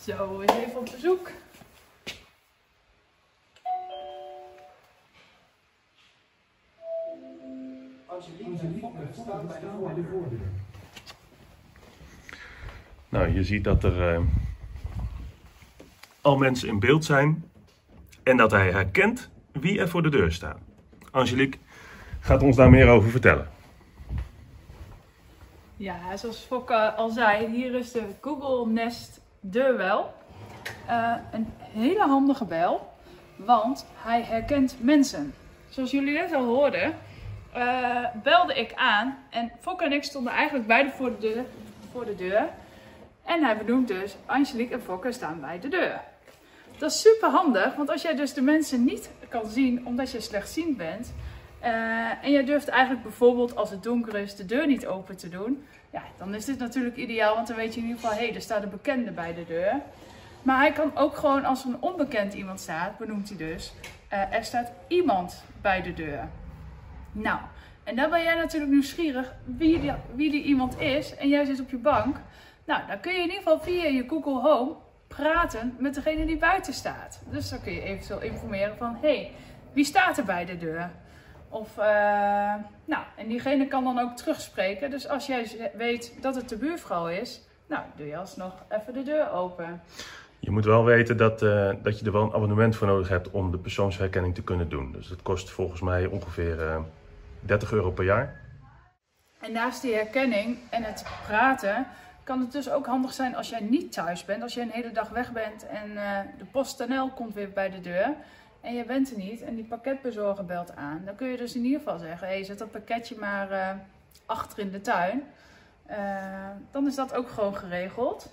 Zo, eens even op bezoek. Nou, je ziet dat er eh, al mensen in beeld zijn en dat hij herkent wie er voor de deur staat. Angelique gaat ons daar meer over vertellen. Ja, zoals Fokke al zei, hier is de Google Nest deurbel. Eh, een hele handige bel, want hij herkent mensen. Zoals jullie net al hoorden, eh, belde ik aan en Fokke en ik stonden eigenlijk beide voor de deur. Voor de deur. En hij benoemt dus, Angelique en Fokke staan bij de deur. Dat is super handig, want als jij dus de mensen niet kan zien omdat je slechtziend bent, eh, en jij durft eigenlijk bijvoorbeeld als het donker is de deur niet open te doen, ja, dan is dit natuurlijk ideaal, want dan weet je in ieder geval, hé, hey, er staat een bekende bij de deur. Maar hij kan ook gewoon, als een onbekend iemand staat, benoemt hij dus, eh, er staat iemand bij de deur. Nou, en dan ben jij natuurlijk nieuwsgierig wie die, wie die iemand is en jij zit op je bank. Nou, dan kun je in ieder geval via je Google Home praten met degene die buiten staat. Dus dan kun je eventueel informeren van, hé, hey, wie staat er bij de deur? Of, nou, en diegene kan dan ook terugspreken. Dus als jij weet dat het de buurvrouw is, nou, doe je alsnog even de deur open. Je moet wel weten dat, uh, dat je er wel een abonnement voor nodig hebt om de persoonsherkenning te kunnen doen. Dus dat kost volgens mij ongeveer uh, 30 euro per jaar. En naast die herkenning en het praten, kan het dus ook handig zijn als jij niet thuis bent. Als je een hele dag weg bent en uh, de PostNL komt weer bij de deur en je bent er niet en die pakketbezorger belt aan, dan kun je dus in ieder geval zeggen: hey, zet dat pakketje maar uh, achter in de tuin. Uh, dan is dat ook gewoon geregeld.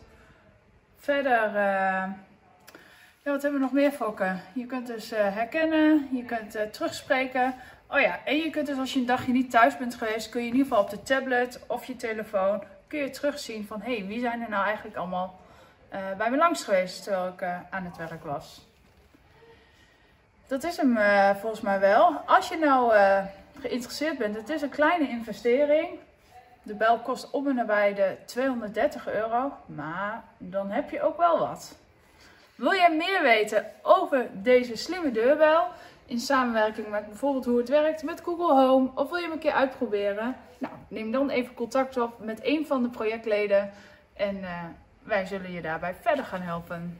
Verder, uh, ja, wat hebben we nog meer, Fokke? Je kunt dus herkennen, je kunt terugspreken. Oh ja, en je kunt dus als je een dagje niet thuis bent geweest, kun je in ieder geval op de tablet of je telefoon kun je terugzien van hé, hey, wie zijn er nou eigenlijk allemaal bij me langs geweest terwijl ik aan het werk was. Dat is hem uh, volgens mij wel. Als je nou uh, geïnteresseerd bent, het is een kleine investering. De bel kost om en nabij de 230 euro, maar dan heb je ook wel wat. Wil jij meer weten over deze slimme deurbel? In samenwerking met bijvoorbeeld hoe het werkt met Google Home of wil je hem een keer uitproberen? Nou, neem dan even contact op met een van de projectleden en uh, wij zullen je daarbij verder gaan helpen.